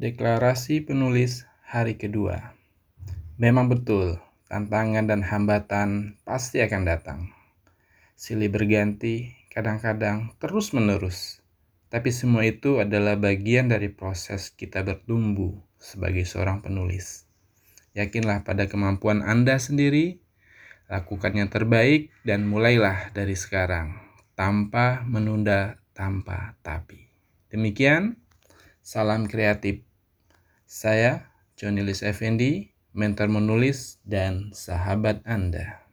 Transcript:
Deklarasi penulis hari kedua. Memang betul, tantangan dan hambatan pasti akan datang. Silih berganti, kadang-kadang terus-menerus. Tapi semua itu adalah bagian dari proses kita bertumbuh sebagai seorang penulis. Yakinlah pada kemampuan Anda sendiri, lakukan yang terbaik dan mulailah dari sekarang tanpa menunda tanpa tapi. Demikian, salam kreatif. Saya, Johnny Lis Effendi, mentor menulis dan sahabat Anda.